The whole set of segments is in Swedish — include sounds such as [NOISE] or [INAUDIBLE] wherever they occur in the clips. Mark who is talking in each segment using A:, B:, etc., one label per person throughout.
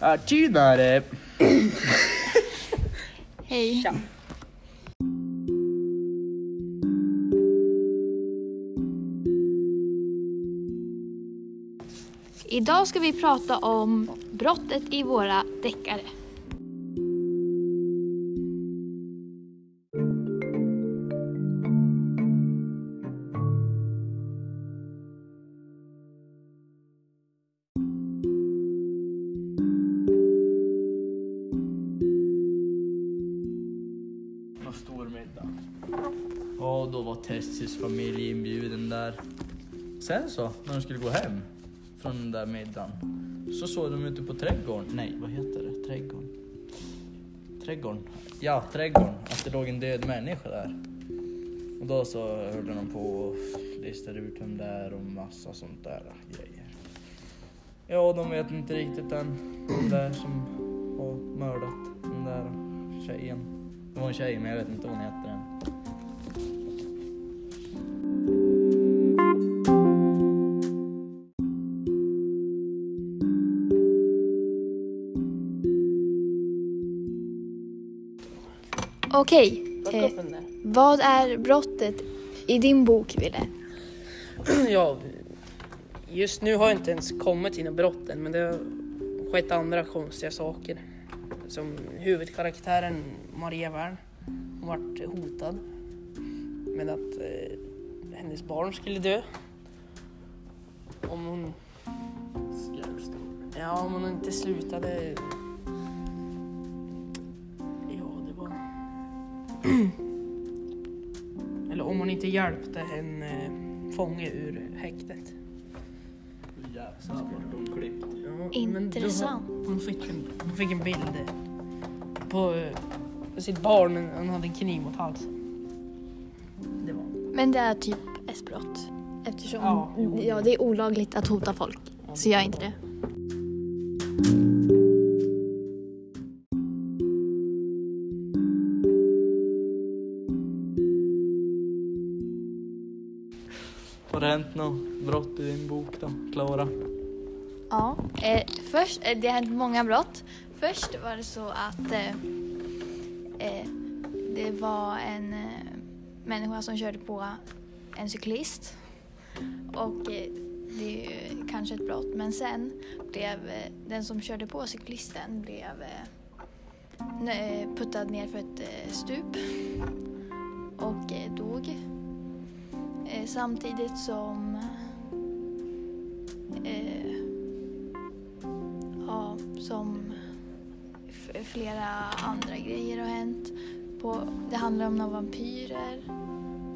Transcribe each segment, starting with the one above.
A: Ja, tjenare!
B: Hej.
C: Tja.
B: Idag ska vi prata om brottet i våra deckare.
A: Och då var Tessis familj inbjuden där. Sen så, när de skulle gå hem från den där middagen, så såg de ute på trädgården, nej vad heter det, trädgården? Trädgården? Ja, trädgården, att det låg en död människa där. Och då så höll de på och listade ut vem det är och massa sånt där grejer. Ja, de vet inte riktigt än Den där som har mördat den där tjejen. Det var en tjej, men jag vet inte vad hon heter
B: Okej, eh, vad är brottet i din bok, Ville? [CLEARS THROAT]
C: Ja, just nu har jag inte ens kommit till några brott än, men det har skett andra konstiga saker. Som huvudkaraktären Maria Wern har varit hotad med att eh, hennes barn skulle dö. Om hon, ja, om hon inte slutade... Hon inte hjälpte en eh, fånge ur häktet.
A: Jävlar vad de klippt.
C: Ja, men
B: Intressant.
C: då Hon fick en, hon fick en bild på eh, sitt barn, han hade en kniv mot halsen. Det var
B: Men det är typ ett brott. Eftersom
C: Ja,
B: ja, det är olagligt att hota folk. Så gör inte det.
A: Har det hänt något brott i din bok då, Klara?
B: Ja, eh, först, eh, det har hänt många brott. Först var det så att eh, eh, det var en eh, människa som körde på en cyklist. Och eh, det är ju kanske ett brott. Men sen blev eh, den som körde på cyklisten blev eh, eh puttad ner för ett eh, stup Eh, samtidigt som eh, ja, som flera andra grejer har hänt. På, det handlar om några vampyrer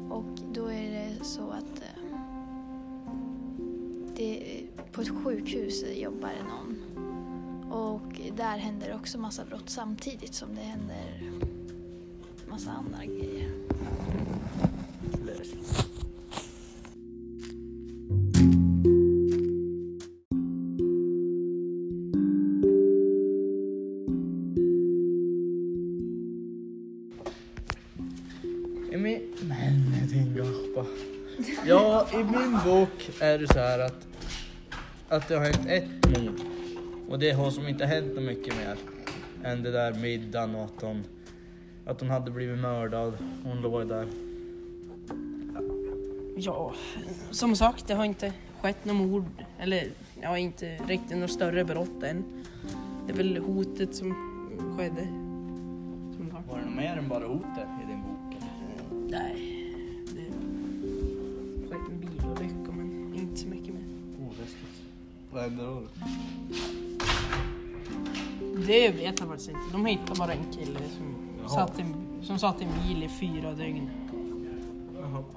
B: och då är det så att eh, det, på ett sjukhus jobbar det någon och där händer också massa brott samtidigt som det händer massa andra grejer.
A: I min... Men din gappa. Ja, i min bok är det så här att, att det har hänt ett mord. Och det har som inte hänt mycket mer än det där middagen och att hon, att hon hade blivit mördad. Hon låg där.
C: Ja, som sagt, det har inte skett något mord, eller ja, inte riktigt något större brott än. Det är väl hotet som skedde. Som.
A: Var det något mer än bara hotet?
C: Nej, det har skett en bilolycka, men inte så mycket mer.
A: Oh, läskigt. Vad hände då?
C: Det vet jag faktiskt inte. De hittade bara en kille som,
A: Jaha.
C: satt i som satt i en bil i fyra dygn.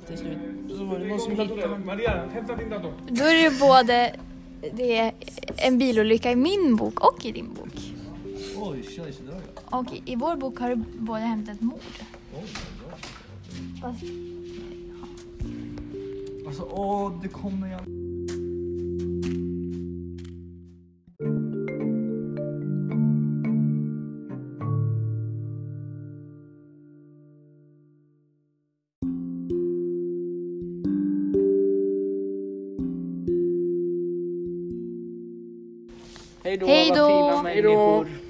C: Till slut så var det någon som hittade.
D: Maria, hämta din dator.
B: Då är det både det är en bilolycka i min bok och i din bok.
A: Oj, tjej,
B: Och i vår bok har det både hänt ett mord. Fast,
A: Alltså, åh, det kommer igen.
C: Hej då.
B: Hej
A: Vad
B: då.
A: fina människor.